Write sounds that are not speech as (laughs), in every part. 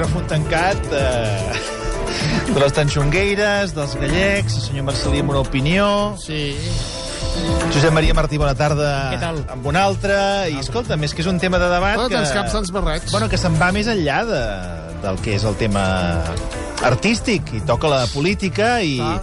micròfon tancat eh, (laughs) de les tanxongueires, dels gallecs, el senyor Marcelí amb una opinió, Sí. Josep Maria Martí, bona tarda Què tal? amb un altre, i escolta, més que és un tema de debat Bueno, que... tants caps, tants barrets. Bueno, que se'n va més enllà de, del que és el tema artístic, i toca la política, i, Clar,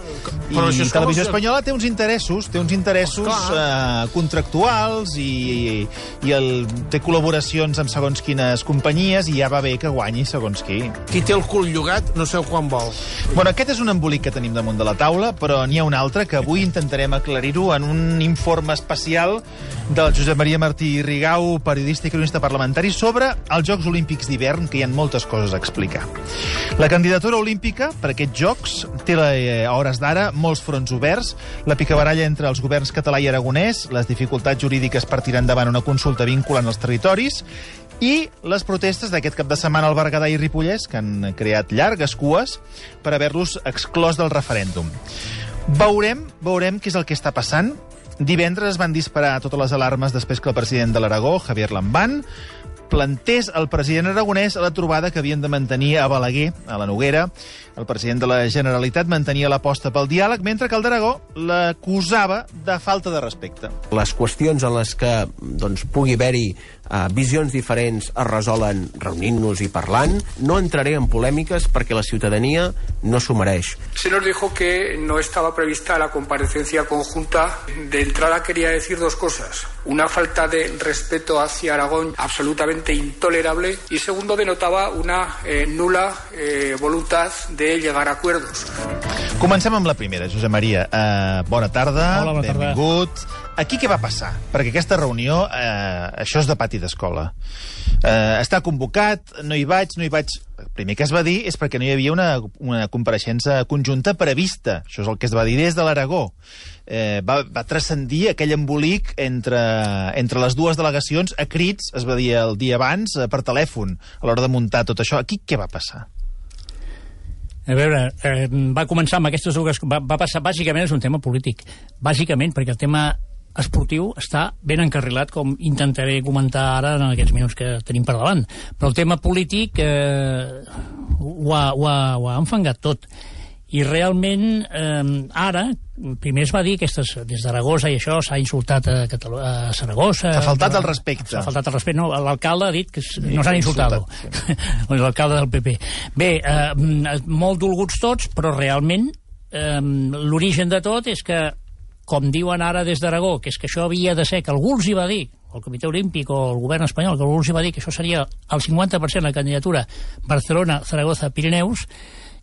i això és com Televisió els- Espanyola té uns interessos, té uns interessos Clar. eh, contractuals, i, i, i el, té col·laboracions amb segons quines companyies, i ja va bé que guanyi segons qui. Qui té el cul llogat no sé quan vol. Bueno, aquest és un embolic que tenim damunt de la taula, però n'hi ha un altre que avui intentarem aclarir-ho en un informe especial del Josep Maria Martí Rigau, periodista i cronista parlamentari, sobre els Jocs Olímpics d'hivern, que hi ha moltes coses a explicar. La candidatura olímpica per aquests Jocs té eh, a hores d'ara molts fronts oberts, la picabaralla entre els governs català i aragonès, les dificultats jurídiques per tirar endavant una consulta vinculant els territoris, i les protestes d'aquest cap de setmana al Berguedà i Ripollès, que han creat llargues cues per haver-los exclòs del referèndum. Veurem, veurem què és el que està passant. Divendres es van disparar totes les alarmes després que el president de l'Aragó, Javier Lambán, plantés el president aragonès a la trobada que havien de mantenir a Balaguer, a la Noguera. El president de la Generalitat mantenia l'aposta pel diàleg, mentre que el d'Aragó l'acusava de falta de respecte. les qüestions en les que doncs, pugui haver-hi uh, visions diferents es resolen reunint-nos i parlant. No entraré en polèmiques perquè la ciutadania no s'ho mereix. Se nos dijo que no estaba prevista la comparecencia conjunta. De entrada quería decir dos cosas. Una falta de respeto hacia Aragón absolutamente intolerable y segundo denotaba una eh, nula eh, voluntad de llegar a acuerdos. Comencem amb la primera, Josep Maria. Uh, bona tarda, Hola, bona tarda. Aquí què va passar? Perquè aquesta reunió, uh, això és de pati d'escola. Uh, està convocat, no hi vaig, no hi vaig... El primer que es va dir és perquè no hi havia una, una compareixença conjunta prevista. Això és el que es va dir des de l'Aragó. Eh, va, va transcendir aquell embolic entre, entre les dues delegacions a crits, es va dir el dia abans, eh, per telèfon, a l'hora de muntar tot això. Aquí què va passar? A veure, eh, va començar amb aquestes dues... Va, va passar, bàsicament, és un tema polític. Bàsicament, perquè el tema esportiu està ben encarrilat, com intentaré comentar ara en aquests minuts que tenim per davant. Però el tema polític eh, ho, ha, ho, ha, ho ha enfangat tot. I realment, eh, ara, primer es va dir aquestes, des d'Aragosa i això s'ha insultat a, Catalu a Saragossa... S'ha faltat el respecte. S'ha faltat el respecte. No, l'alcalde ha dit que s- no s'han insultat. (laughs) l'alcalde del PP. Bé, eh, molt dolguts tots, però realment eh, l'origen de tot és que, com diuen ara des d'Aragó, que és que això havia de ser, que algú els hi va dir, el Comitè Olímpic o el govern espanyol, que algú els hi va dir que això seria el 50% la candidatura Barcelona, Zaragoza, Pirineus,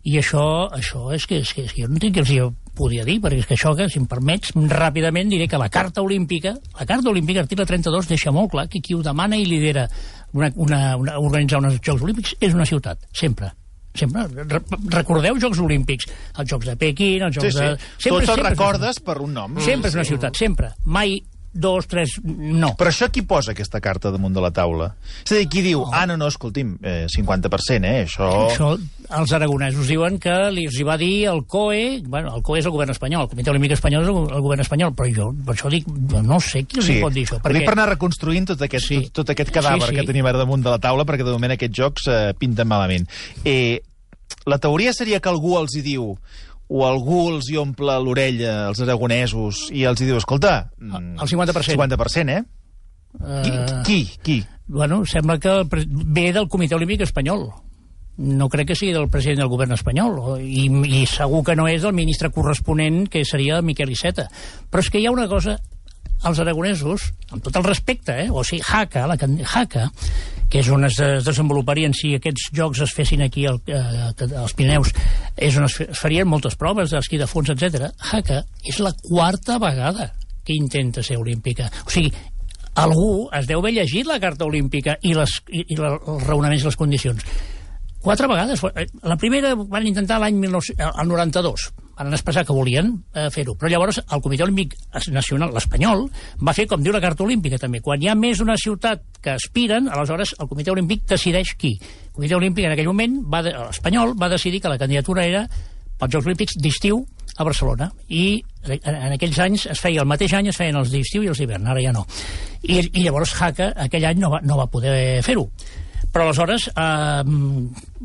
i això, això és que, és que, és que jo no entenc què els hi podia dir, perquè és que això, que, si em permets, ràpidament diré que la Carta Olímpica, la Carta Olímpica, article 32, deixa molt clar que qui ho demana i lidera una, una, una, organitzar uns Jocs Olímpics és una ciutat, sempre. Sempre. Re recordeu Jocs Olímpics, els Jocs de Pequín, els Jocs Sí, sí. de... Tots els una recordes per un nom. Sempre és una ciutat, sempre. Mai dos, tres... No. Però això qui posa aquesta carta damunt de la taula? És a dir, qui diu, ah, no, no, escolti'm, eh, 50%, eh, això... Això, els aragonesos diuen que li els hi va dir el COE, bueno, el COE és el govern espanyol, el Comitè Olímpic Espanyol és el, el govern espanyol, però jo per això dic, no sé qui hi pot dir això. Ho dic per anar reconstruint tot aquest, Sí. tot, tot aquest cadàver Sí, sí. que tenim ara damunt de la taula, perquè de moment aquests jocs eh, pinten malament. Eh, la teoria seria que algú els hi diu o algú els hi omple l'orella, els aragonesos, i els hi diu, escolta... mm, El 50%. 50%, eh? Qui? Eh, Qui? qui? Bueno, sembla que el ve del Comitè Olímpic Espanyol. No crec que sigui del president del govern espanyol, i, i segur que no és del ministre corresponent, que seria Miquel Iceta. Però és que hi ha una cosa, els aragonesos, amb tot el respecte, eh? o sigui, Jaca, la Jaca, que és on es, es desenvoluparien si aquests jocs es fessin aquí al, eh, als Pirineus, és on es, es farien moltes proves d'esquí de fons, etc. Jaca és la quarta vegada que intenta ser olímpica. O sigui, algú es deu haver llegit la carta olímpica i, les, i, i la, els raonaments i les condicions. Quatre vegades. Eh, La primera van intentar l'any 19 el 92. Van expressar que volien eh, fer-ho. Però llavors el Comitè Olímpic Nacional, l'espanyol, va fer com diu la Carta Olímpica també. Quan hi ha més d'una ciutat que aspiren, aleshores el Comitè Olímpic decideix qui. El Comitè Olímpic en aquell moment, va l'espanyol, va decidir que la candidatura era pels Jocs Olímpics d'estiu a Barcelona. I en, aquells anys es feia, el mateix any es feien els d'estiu i els d'hivern, ara ja no. I, I llavors Jaca aquell any no va, no va poder fer-ho. Però aleshores, eh,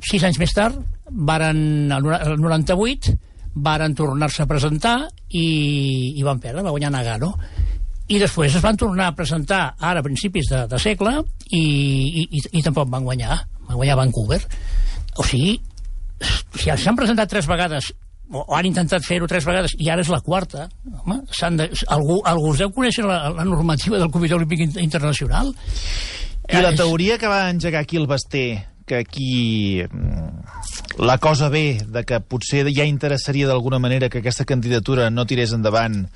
sis anys més tard, varen, el 98, varen tornar-se a presentar i, i van perdre, va guanyar Nagano. I després es van tornar a presentar ara a principis de, de segle i, i, i, i tampoc van guanyar. Van guanyar Vancouver. O sigui, si s'han presentat tres vegades o, o han intentat fer-ho tres vegades i ara és la quarta, home, de, algú, algú us deu conèixer la, la normativa del Comitè Olímpic In- Internacional? I la teoria que va engegar aquí el Basté, que aquí mm, la cosa ve de que potser ja interessaria d'alguna manera que aquesta candidatura no tirés endavant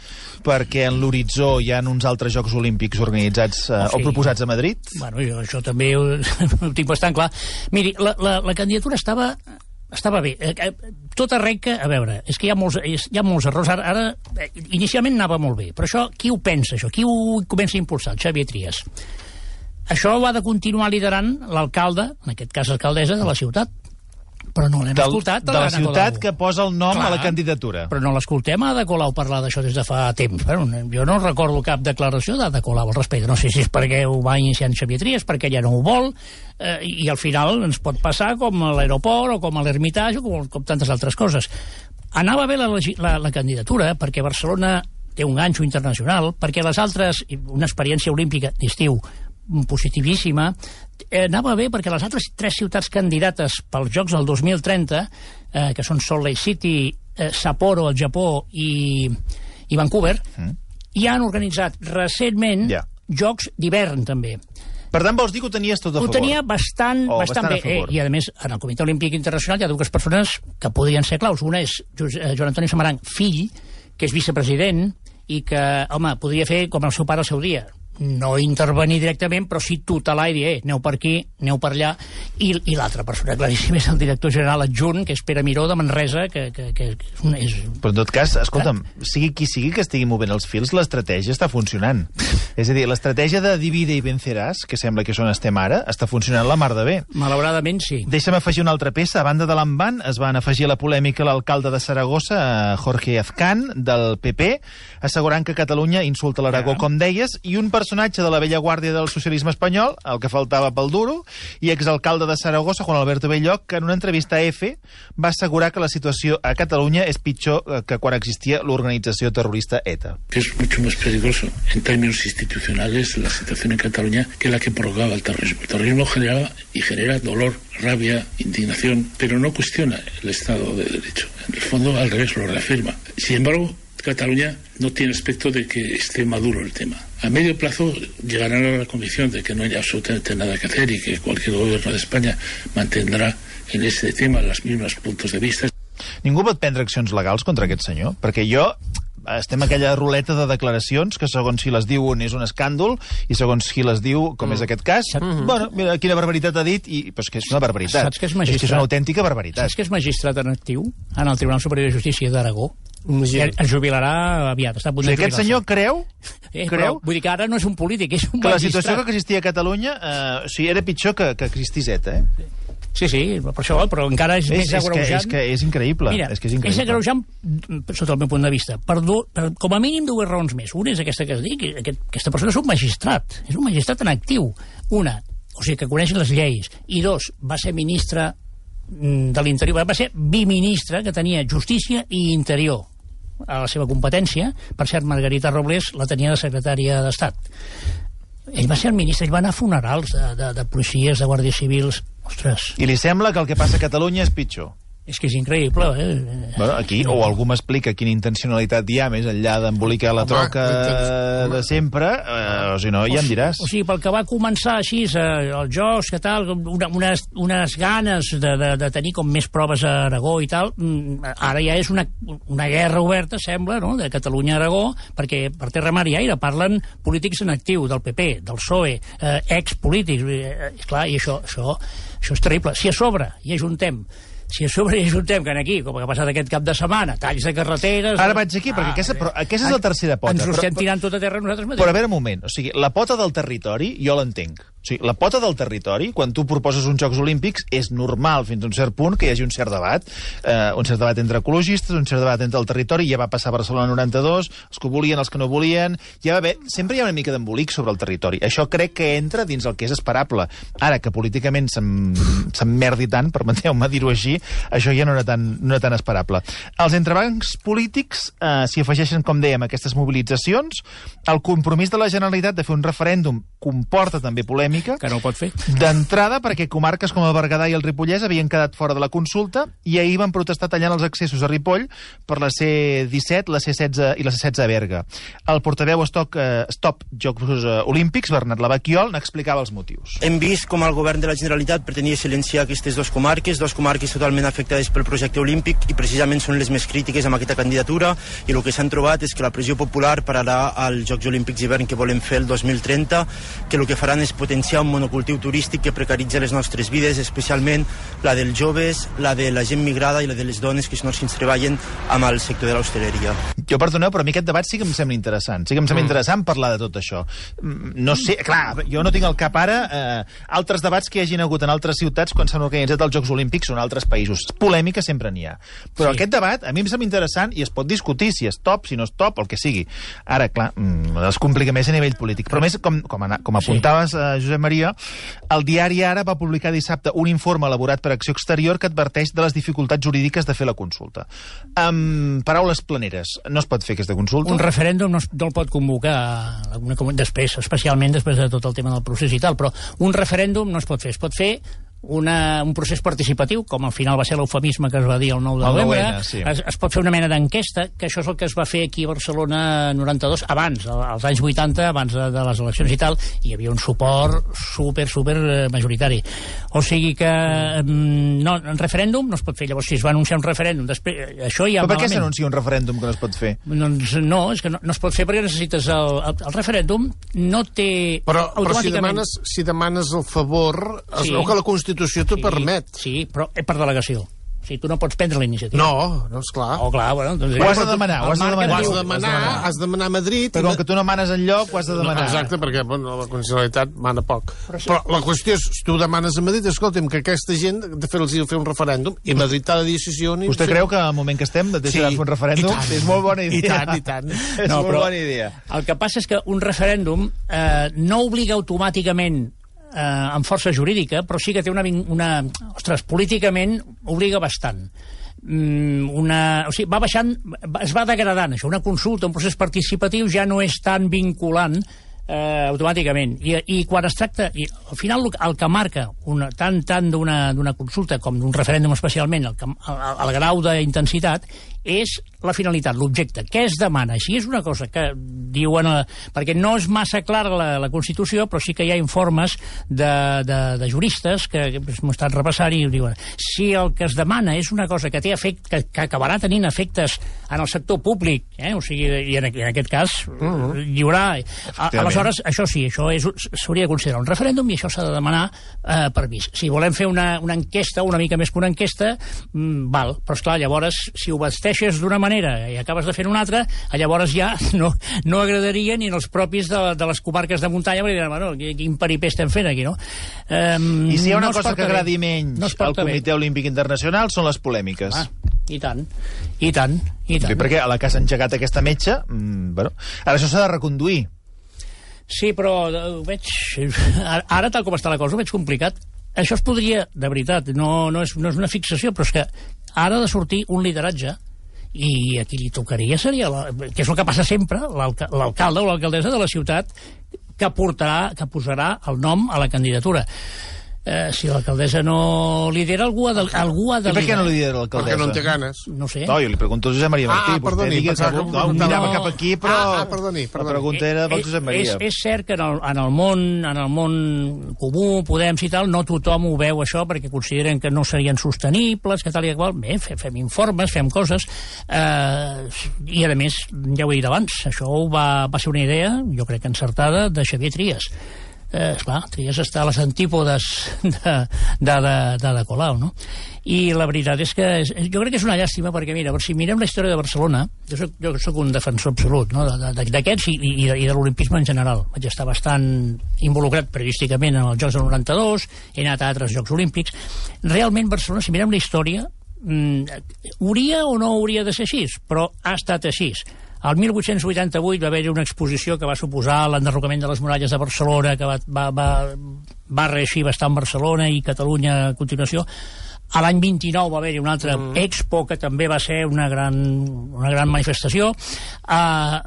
perquè en l'horitzó hi ha uns altres Jocs Olímpics organitzats eh, sí. o proposats a Madrid? Bueno, jo això també ho, (laughs) ho tinc bastant clar. Miri, la, la, la candidatura estava estava bé. Eh, eh, Tot arrenca, a veure, és que hi ha molts, hi ha molts errors. Ara, ara, eh, inicialment anava molt bé, però això, qui ho pensa, això? Qui ho comença a impulsar? El Xavier Trias. Això ho ha de continuar liderant l'alcalde, en aquest cas alcaldessa, de la ciutat. Però no l'hem escoltat. de la ciutat Colau. que posa el nom Clar. a la candidatura. Però no l'escoltem a Ada Colau parlar d'això des de fa temps. Bueno, jo no recordo cap declaració d'Ada Colau al respecte. No sé si és perquè ho va iniciar en Xavier Trias, perquè ella no ho vol, eh, i al final ens pot passar com a l'aeroport o com a l'Ermitage o com, com tantes altres coses. Anava bé la, la, la candidatura perquè Barcelona té un ganxo internacional, perquè les altres, una experiència olímpica d'estiu positivíssima, eh, anava bé perquè les altres tres ciutats candidates pels Jocs del 2030, eh, que són Salt Lake City, eh, Sapporo, al Japó, i, i Vancouver, mm. ja han organitzat recentment Ja. Jocs d'hivern, també. Per tant, vols dir que ho tenies tot a Ho favor? tenia bastant, O bastant, bastant bé. Eh. I, a més, en el Comitè Olímpic Internacional hi ha dues persones que podrien ser claus. Una és eh, Joan Antoni Samaranc, fill, que és vicepresident, i que, home, podria fer com el seu pare al seu dia, no intervenir directament, però sí tutelar i dir, eh, aneu per aquí, aneu per allà, i, i l'altra persona claríssima (laughs) és el director general adjunt, que és Pere Miró de Manresa, que, que, que és, un, és Però en tot cas, escolta'm, sigui qui sigui que estigui movent els fils, l'estratègia està funcionant. (laughs) És a dir, l'estratègia de divide i venceràs, que sembla que és on estem ara, està funcionant la mar de bé. malauradament sí. Deixa'm afegir una altra peça. A banda de l'Amban, es van afegir a la polèmica l'alcalde de Saragossa, eh, Jorge Azcán, del PP, assegurant que Catalunya insulta l'Aragó, Ja. com deies, i un personatge de la vella guàrdia del socialisme espanyol, el que faltava pel duro, i exalcalde de Saragossa, Juan Alberto Belloc, que en una entrevista a EFE va assegurar que la situació a Catalunya és pitjor eh, que quan existia l'organització terrorista ETA. es mucho más peligroso en términos institucionales la situación en Cataluña que la que provocaba el terrorismo. El terrorismo generaba y genera dolor, rabia, indignación, pero no cuestiona el Estado de Derecho. En el fondo, al revés, lo reafirma. Sin embargo, Cataluña no tiene aspecto de que esté maduro el tema. A medio plazo llegarán a la convicción de que no hay absolutamente nada que hacer y que cualquier gobierno de España mantendrá en este tema los mismos puntos de vista. Ningú pot prendre accions legals contra aquest senyor? Perquè jo estem a aquella ruleta de declaracions que segons si les diu un és un escàndol i segons qui les diu, com és aquest cas, bueno, mira, quina barbaritat ha dit, i, però és que és una barbaritat. Saps que és és, que és magistrat? una autèntica barbaritat. Saps que és magistrat en actiu en el Tribunal Superior de Justícia d'Aragó? Imagina't. Es jubilarà aviat, està a O punt sigui, de aquest senyor creu, Eh, creu però, vull dir que ara no és un polític, és un que la magistrat. situació que existia a Catalunya eh, o sigui, era pitjor que, que existís ETA, eh? Sí, sí, per això, però encara és, És, més és, que, agreujant. és, que és increïble. Mira, és que és és increïble. agreujant mm, sota el meu punt de vista. Per, du, per com a mínim dues raons més. Una és aquesta que es dic, que aquest, aquesta persona és un magistrat, és un magistrat en actiu. Una, o sigui, que coneix les lleis. I dos, va ser ministre mm, de l'Interior, va ser biministre que tenia Justícia i Interior a la seva competència. Per cert, Margarita Robles la tenia de secretària d'Estat. Ell va ser el ministre, ell va anar a funerals de, de, de policies, de guàrdies civils. Ostres, I li sembla que el que passa a Catalunya és pitjor. És que és increïble, eh? Bueno, aquí, o algú m'explica quina intencionalitat hi ha més enllà d'embolicar la Home, troca home. de sempre, eh, o si no, ja em diràs. O sigui, pel que va començar així, eh, els jocs, que tal, una, unes, unes ganes de, de, de tenir com més proves a Aragó i tal, mm, ara ja és una, una guerra oberta, sembla, no?, de Catalunya-Aragó, perquè per terra, mar i aire parlen polítics en actiu, del PP, del PSOE, eh, expolítics, eh, clar, i això, això, això és terrible. Si a sobre hi ajuntem si a sobre hi ajuntem que aquí, com que ha passat aquest cap de setmana, talls de carreteres... Ara vaig aquí, perquè aquesta, però, aquesta és la tercera pota. Ens ho però, estem tirant tot a terra nosaltres mateixos. però a veure un moment, o sigui, la pota del territori jo l'entenc. O sigui, la pota del territori, quan tu proposes uns Jocs Olímpics, és normal fins a un cert punt que hi hagi un cert debat. Eh, un cert debat entre ecologistes, un cert debat entre el territori, ja va passar a Barcelona 92, els que volien, els que no volien... Ja va haver... Sempre hi ha una mica d'embolic sobre el territori. Això crec que entra dins el que és esperable. Ara, que políticament s'em- s'emmerdi tant, (laughs) permeteu-me dir-ho així, això ja no era tan, no era tan esperable. Els entrebancs polítics eh, s'hi afegeixen, com dèiem, aquestes mobilitzacions. El compromís de la Generalitat de fer un referèndum comporta també polèmica. Que no ho pot fer. D'entrada, perquè comarques com el Berguedà i el Ripollès havien quedat fora de la consulta i ahir van protestar tallant els accessos a Ripoll per la C-17, la C-16 i la C-16 a Berga. El portaveu Stop, eh, Stop Jocs eh, Olímpics, Bernat Lavaquiol, n'explicava els motius. Hem vist com el govern de la Generalitat pretenia silenciar aquestes dues comarques, dues comarques totalment afectades pel projecte olímpic i precisament són les més crítiques amb aquesta candidatura i el que s'han trobat és que la pressió popular pararà als Jocs Olímpics d'hivern que volem fer el 2030, que el que faran és potenciar un monocultiu turístic que precaritza les nostres vides, especialment la dels joves, la de la gent migrada i la de les dones que no s'hi treballen amb el sector de l'hostaleria. Jo, perdoneu, però a mi aquest debat sí que em sembla interessant. Sí que em sembla mm. interessant parlar de tot això. Mm, No sé, clar, jo no tinc al cap ara eh, altres debats que hi hagin hagut en altres ciutats quan s'han organitzat els Jocs Olímpics o en altres països. Polèmica sempre n'hi ha. Però sí. aquest debat a mi em sembla interessant i es pot discutir si és top, si no és top, el que sigui. Ara, clar, mm, es complica més a nivell polític. Però més, com, com, com apuntaves, eh, Josep Maria, el diari Ara va publicar dissabte un informe elaborat per Acció Exterior que adverteix de les dificultats jurídiques de fer la consulta. Amb paraules planeres, no es pot fer aquesta consulta? Un referèndum no, es, no el pot convocar després, especialment després de tot el tema del procés i tal, però un referèndum no es pot fer. Es pot fer una, un procés participatiu, com al final va ser l'eufemisme que es va dir el 9 de novembre. 9N, sí. es, es pot fer una mena d'enquesta, que això és el que es va fer aquí a Barcelona 92, abans, al- als anys 80, abans de, de les eleccions i tal, i hi havia un suport super, super eh, majoritari. O sigui que mm, no, en referèndum no es pot fer. Llavors, si es va anunciar un referèndum, després, eh, això ja Però per què malament. s'anuncia un referèndum que no es pot fer? Doncs no, és que no, no es pot fer perquè necessites el, el, el referèndum no té Però, però si, demanes, si demanes el favor, es Sí. veu que la Constitució t'ho sí, permet. Sí, però és per delegació. O sigui, tu no pots prendre la iniciativa. No, no, esclar. Oh, clar, bueno, doncs... Ho has de demanar, ho has de demanar. Ho has de demanar, has de demanar a Madrid... Però i com que tu no manes enlloc, ho has de No, demanar. exacte, perquè bueno, la condicionalitat mana poc. Però, sí. la qüestió és, si tu demanes a Madrid, escolta'm, que aquesta gent de fer-los fer un referèndum, i Madrid t'ha de sí o ni... Vostè sí. creu que al moment que estem de deixar de fer un referèndum és molt bona idea? I tant, i tant. (laughs) és No, molt però- bona idea. El que passa és que un referèndum eh, no obliga automàticament eh, amb força jurídica, però sí que té una... una ostres, políticament obliga bastant. Mm, una, o sigui, va baixant, es va degradant això. Una consulta, un procés participatiu ja no és tan vinculant eh, automàticament. I, I quan es tracta... I al final el, el que marca una, tant, tant d'una consulta com d'un referèndum especialment, el, que, el, el grau d'intensitat, és la finalitat, l'objecte. Què es demana? Si és una cosa que diuen... Eh, perquè no és massa clara la, la Constitució, però sí que hi ha informes de, de, de juristes que, que m'ho estan repassant i diuen si el que es demana és una cosa que té efecte, que, que acabarà tenint efectes en el sector públic, eh? o sigui, i en, en aquest cas uh -huh. hi haurà... A, aleshores, això sí, això s'hauria de considerar un referèndum i això s'ha de demanar eh, permís. Si volem fer una, una enquesta, una mica més que una enquesta, mm, val, però esclar, llavors, si ho vesteixes d'una manera i acabes de fer una altra, llavors ja (laughs) no, no agradaria ni als propis de, de les comarques de muntanya, perquè diran, bueno, quin peripé estem fent aquí, no? Um, I si hi ha una no cosa que bé. agradi menys no al porta bé. Comitè Olímpic Internacional són les polèmiques. Ah, i tant, i tant, i tant. Sí, perquè a la que s'ha engegat aquesta metge, mm, bueno, ara això s'ha de reconduir. Sí, però eh, ho veig... Ara, ara, tal com està la cosa, ho veig complicat. Això es podria, de veritat, no, no, és, no és una fixació, però és que ara ha de sortir un lideratge i a qui li tocaria seria, la, que és el que passa sempre, l'alca- l'alcalde o l'alcaldessa de la ciutat que portarà, que posarà el nom a la candidatura. Eh, si l'alcaldessa no lidera, algú ha de, algú ha de I per què no liderar. li diré Perquè l'alcaldessa? no en té ganes. No sé. No, jo li pregunto a Josep Maria Martí. Ah, vostè perdoni, que que No, em mirava cap aquí, però... Ah, ah, perdoni, perdoni. La pregunta era del Josep Maria. És, és cert que en el, en el món en el món comú, Podem i tal, no tothom ho veu això perquè consideren que no serien sostenibles, que tal i qual. Bé, fem, fem informes, fem coses, eh, i a més, ja ho he dit abans, això va, va ser una idea, jo crec que encertada, de Xavier Trias. Eh, esclar, tries estar a les antípodes de, de, de, de, de Colau, no? I la veritat és que és, jo crec que és una llàstima, perquè mira, si mirem la història de Barcelona, jo soc, jo soc un defensor absolut no? d'aquests i, i, i de, de l'olimpisme en general. Vaig estar bastant involucrat periodísticament en els Jocs del 92, he anat a altres Jocs Olímpics. Realment Barcelona, si mirem la història, mm, hauria o no hauria de ser així, però ha estat així. El 1888 va haver-hi una exposició que va suposar l'enderrocament de les muralles de Barcelona, que va, va, va, va reeixir bastant Barcelona i Catalunya a continuació. A l'any 29 va haver-hi una altra mm. expo que també va ser una gran, una gran manifestació. Uh,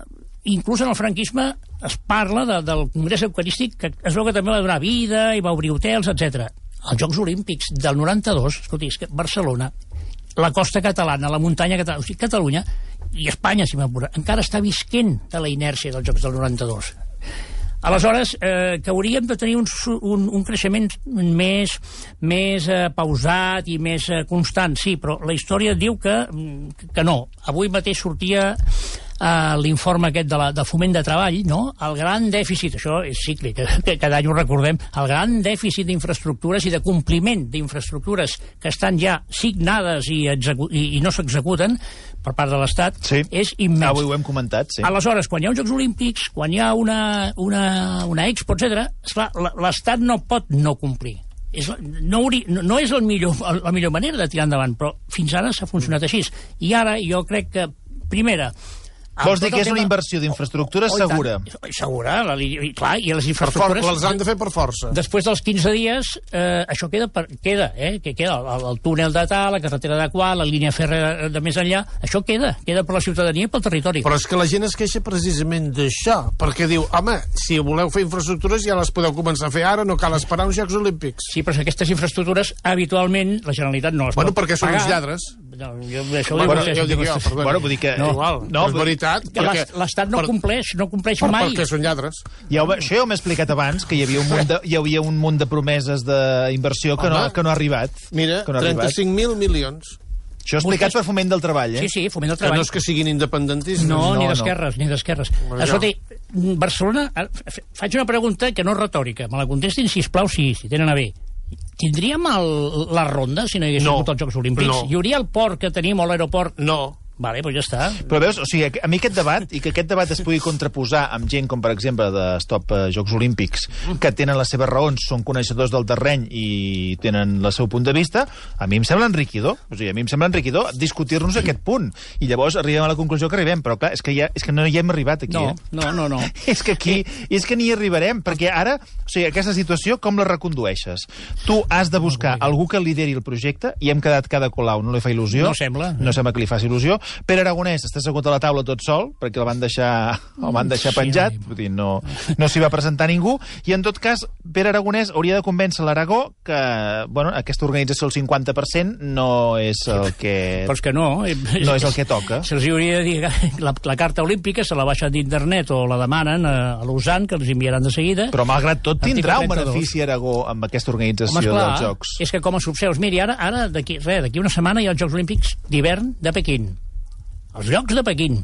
inclús en el franquisme es parla de, del Congrés Eucarístic que es veu que també va donar vida i va obrir hotels, etc. Els Jocs Olímpics del 92, escolti, és que Barcelona, la costa catalana, la muntanya catalana, o sigui, Catalunya i Espanya, si m'apura, encara està visquent de la inèrcia dels Jocs del 92. Aleshores, eh, que hauríem de tenir un, un, un creixement més, més eh, pausat i més eh, constant, sí, però la història diu que, que no. Avui mateix sortia eh, l'informe aquest de, la, de foment de treball, no? el gran dèficit, això és cíclic, que cada any ho recordem, el gran dèficit d'infraestructures i de compliment d'infraestructures que estan ja signades i, i, i no s'executen per part de l'Estat sí. és immens. Avui ho hem comentat, sí. Aleshores, quan hi ha uns Jocs Olímpics, quan hi ha una, una, una Expo, etc., l'Estat no pot no complir és, no, hauria, no, no és el millor, la millor manera de tirar endavant, però fins ara s'ha funcionat així. I ara jo crec que, primera, Vols dir que és tema... una inversió d'infraestructures oh, segura? Segura, la, i, clar, i les infraestructures... For, les han de fer per força. Després dels 15 dies, eh, això queda, per, queda, eh, que queda el, el túnel de tal, la carretera de qual, la línia ferra de, de més enllà, això queda, queda per la ciutadania i pel territori. Però és que la gent es queixa precisament d'això, perquè diu, home, si voleu fer infraestructures ja les podeu començar a fer ara, no cal esperar uns Jocs Olímpics. Sí, però aquestes infraestructures, habitualment, la Generalitat no les bueno, pot perquè són pagar. uns lladres. No, jo, això bueno, bueno, jo ho dic jo, perdó. Bueno, vull dir que... No, igual, no, és veritat. Perquè, L'Estat no per, compleix, no compleix per, mai. Perquè són lladres. Ja ho, això ja ho m'he explicat abans, que hi havia un munt de, hi havia un munt de promeses d'inversió que, no, que no ha arribat. Mira, no 35.000 milions. Això explicat per Foment del Treball, eh? Sí, sí, Foment del Treball. Que no és que siguin independentistes. No, no ni d'esquerres, no. ni d'esquerres. Escolti, Barcelona... Faig una pregunta que no és retòrica. Me la contestin, si plau, si, si tenen a bé. Tindríem el, la ronda si no hi hagués no, hagut els Jocs Olímpics? No. Hi hauria el port que tenim o l'aeroport? No. Vale, doncs ja està. Però veus, o sigui, a mi aquest debat, i que aquest debat es pugui contraposar amb gent com, per exemple, de Stop eh, Jocs Olímpics, que tenen les seves raons, són coneixedors del terreny i tenen el seu punt de vista, a mi em sembla enriquidor. O sigui, a mi em sembla enriquidor discutir-nos aquest punt. I llavors arribem a la conclusió que arribem. Però, clar, és que, ja, és que no hi hem arribat aquí, no, eh? No, no, no. (laughs) és que aquí, és que ni hi arribarem, perquè ara, o sigui, aquesta situació, com la recondueixes? Tu has de buscar algú que lideri el projecte, i hem quedat cada colau, no li fa il·lusió. No sembla. No sembla que li faci il·lusió. Pere Aragonès està assegut a la taula tot sol, perquè el van deixar, el van deixar penjat, sí, dir, no, no s'hi va presentar ningú, i en tot cas, Pere Aragonès hauria de convèncer l'Aragó que bueno, aquesta organització del 50% no és el que... Però és que no. No és el que toca. Se'ls hauria de dir que la, la carta olímpica se la baixen d'internet o la demanen a, a l'USAN, que els enviaran de seguida. Però malgrat tot tindrà un benefici Aragó amb aquesta organització Home, esclar, dels Jocs. És que com a subseus, miri, ara, ara d'aquí una setmana hi ha els Jocs Olímpics d'hivern de Pequín els llocs de Pequín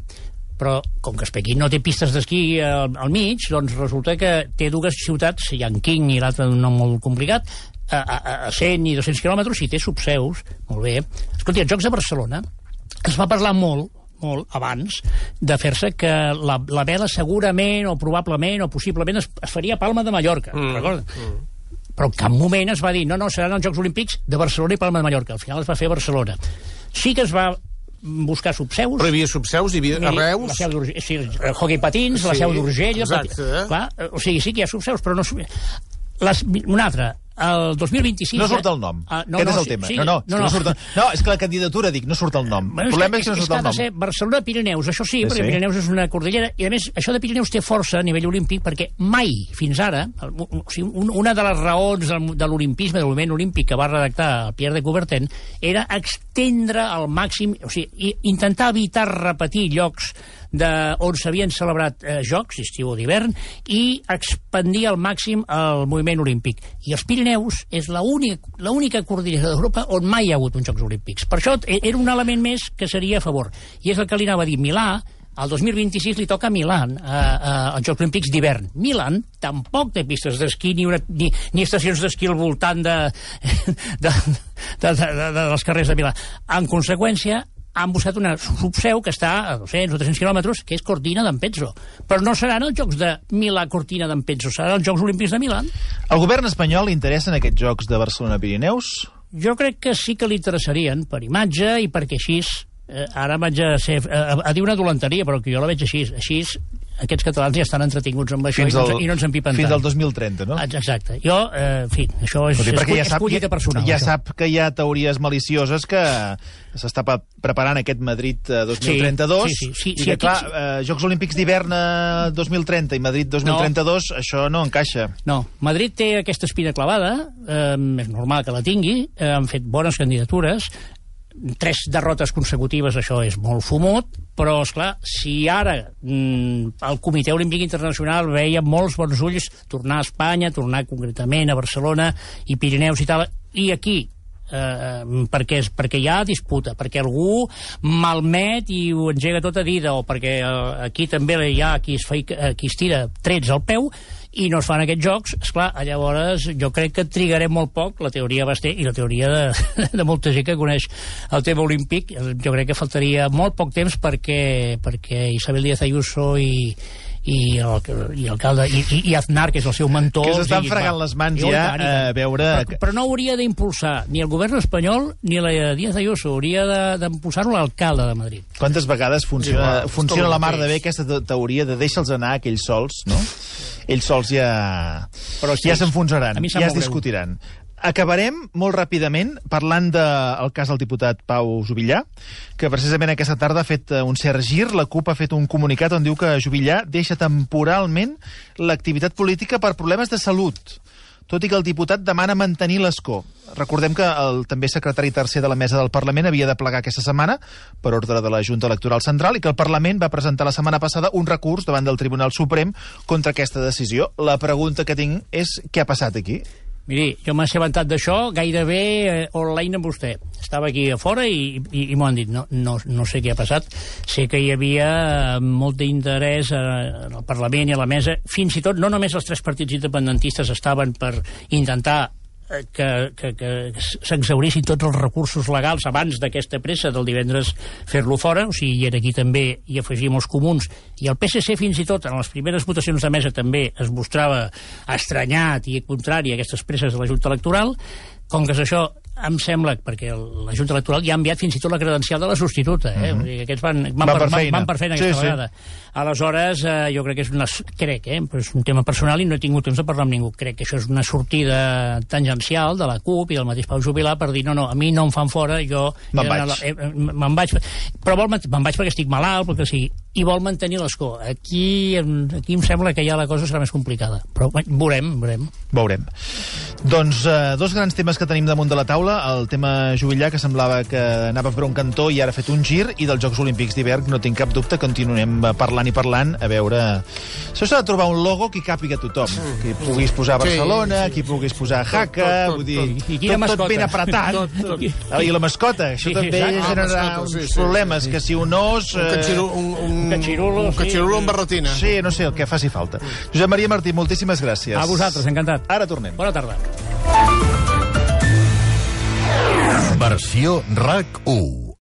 però com que Pequín no té pistes d'esquí al, al mig, doncs resulta que té dues ciutats, Yanqing i l'altra un nom molt complicat, a, a, a 100 i 200 quilòmetres, i té subseus, molt bé. Escolti, els Jocs de Barcelona es va parlar molt, molt abans de fer-se que la, la vela segurament o probablement o possiblement es, es faria a Palma de Mallorca, mm, mm. Però en cap moment es va dir no, no, seran els Jocs Olímpics de Barcelona i Palma de Mallorca. Al final es va fer a Barcelona. Sí que es va buscar subseus. Però hi havia subseus, hi havia a Reus... La seu sí, hockey patins, sí, la seu d'Urgell... Exacte. Eh? Clar, o sigui, sí que hi ha subseus, però no... Les, una altra, el 2026... No surt el nom. Uh, no, Aquest no, és el tema. Sí, no, no, no, no. no, surt el... no, és que la candidatura, dic, no surt el nom. Bueno, el problema és, que, és que no surt el nom. Ser Barcelona-Pirineus, això sí, sí perquè sí. Pirineus és una cordillera, i a més, això de Pirineus té força a nivell olímpic, perquè mai, fins ara, o sigui, una de les raons de l'olimpisme, del moviment olímpic que va redactar el Pierre de Coubertin, era extendre al màxim, o sigui, intentar evitar repetir llocs de, on s'havien celebrat eh, jocs, estiu o d'hivern, i expandir al màxim el moviment olímpic. I els Pirineus és l'única cordillera d'Europa on mai hi ha hagut uns Jocs Olímpics. Per això e, era un element més que seria a favor. I és el que li anava a dir. Milà El 2026 li toca a Milan, a, a, als Jocs Olímpics d'hivern. Milan tampoc té pistes d'esquí ni, una, ni, ni estacions d'esquí al voltant de, (laughs) de, de, de, de, de, dels carrers de Milà. En conseqüència, han buscat una subseu que està a 200 o 300 quilòmetres, que és Cortina d'Ampezzo. Però no seran els Jocs de Milà-Cortina d'Ampezzo, seran els Jocs Olímpics de Milan. Al govern espanyol li interessen aquests jocs de Barcelona-Pirineus? Jo crec que sí que li interessarien, per imatge i perquè així eh, ara vaig a, ser, a, a dir una dolenteria, però que jo la veig així. Així aquests catalans ja estan entretinguts amb això fins i, no, al, i no ens empipen Fins tant. al 2030, no? Exacte. Jo, eh, en fi, això és, Escolti, és, ja és sap, collita personal. ja això. sap que hi ha teories malicioses que s'està pa- preparant aquest Madrid eh, 2032 Sí, sí, sí, sí, i sí, que, clar, sí. eh, Jocs Olímpics d'hivern eh, 2030 i Madrid 2032, això no encaixa. No, Madrid té aquesta espina clavada, eh, és normal que la tingui, eh, han fet bones candidatures, tres derrotes consecutives, això és molt fumut, però, és clar, si ara mm, el Comitè Olímpic Internacional veia molts bons ulls tornar a Espanya, tornar concretament a Barcelona i Pirineus i tal, i aquí eh, perquè, és- perquè hi ha disputa, perquè algú malmet i ho engega tot a dida, o perquè eh, aquí també hi ha qui es, fa, eh, qui es tira trets al peu i no es fan aquests jocs, esclar, llavors jo crec que trigarem molt poc, la teoria Basté i la teoria de, (laughs) de molta gent que coneix el tema olímpic, jo crec que faltaria molt poc temps perquè, perquè Isabel Díaz Ayuso i, i el, i alcalde i, i, i Aznar, que és el seu mentor Que s'estan fregant va, les mans ja tant, a tant. veure... Però, però no hauria d'impulsar ni el govern espanyol ni la Díaz Ayuso, hauria de- d'impulsar-ho l'alcalde de Madrid. Quantes vegades funciona, Igual, funciona és tot la mar de bé aquesta te- teoria de deixa'ls anar aquells sols, no? Ells sols ja, Però sí, ja s'enfonsaran, ja es molt greu. discutiran. Acabarem molt ràpidament parlant del cas del diputat Pau Jubillà, que precisament aquesta tarda ha fet eh, un cert gir. La CUP ha fet un comunicat on diu que Jubillà deixa temporalment l'activitat política per problemes de salut tot i que el diputat demana mantenir l'escó. Recordem que el també secretari tercer de la mesa del Parlament havia de plegar aquesta setmana per ordre de la Junta Electoral Central i que el Parlament va presentar la setmana passada un recurs davant del Tribunal Suprem contra aquesta decisió. La pregunta que tinc és què ha passat aquí? Miri, jo m'he assabentat d'això gairebé eh, online amb vostè. Estava aquí a fora i, i, i m'ho han dit. No, no, no sé què ha passat. Sé que hi havia eh, molt d'interès eh, en el Parlament i a la mesa. Fins i tot, no només els tres partits independentistes estaven per intentar que, que, que s'exaurissin tots els recursos legals abans d'aquesta pressa del divendres fer-lo fora, o sigui, i aquí també hi afegim els comuns, i el PSC fins i tot en les primeres votacions de mesa també es mostrava estranyat i contrari a aquestes presses de la Junta Electoral, com que això em sembla, perquè el- la Junta Electoral ja ha enviat fins i tot la credencial de la substituta, eh? Mm -hmm. Aquests van, van, Van per, per van, feina. van per feina Sí, aquesta sí. vegada. Aleshores, eh, jo crec que és una... Crec, eh? Però és un tema personal i no he tingut temps de parlar amb ningú. Crec que això és una sortida tangencial de la CUP i del mateix Pau Jubilà per dir no, no, a mi no em fan fora, jo... Me'n vaig. eh, Me'n vaig. Però vol, me'n vaig perquè estic malalt, perquè sigui, i vol mantenir l'escó. Aquí, aquí em sembla que ja la cosa serà més complicada. Però veurem, veurem. Veurem. Doncs eh, dos grans temes que tenim damunt de la taula. El tema Jubillà, que semblava que anava per un cantó i ara ha fet un gir, i dels Jocs Olímpics d'hivern, no tinc cap dubte, continuem eh, parlant i parlant, a veure... Això s'ha de trobar un logo que hi càpiga tothom. Que hi puguis posar Sí, Barcelona, sí, que hi puguis posar tot, Jaca, tot, vull dir, tot. I quina tot, tot mascota? ben apretat. Tot, tot. Ah, I la mascota, això Sí, sí, també exacte. generarà mascota, sí, uns sí, problemes, sí. que si un os... Un, eh, catxiru, un, un, Un catxirulo, un sí. catxirulo amb barretina. Sí, no sé, el que faci falta. Josep Maria Martí, moltíssimes gràcies. A vosaltres, encantat. Ara tornem. Bona tarda. Versió RAC 1.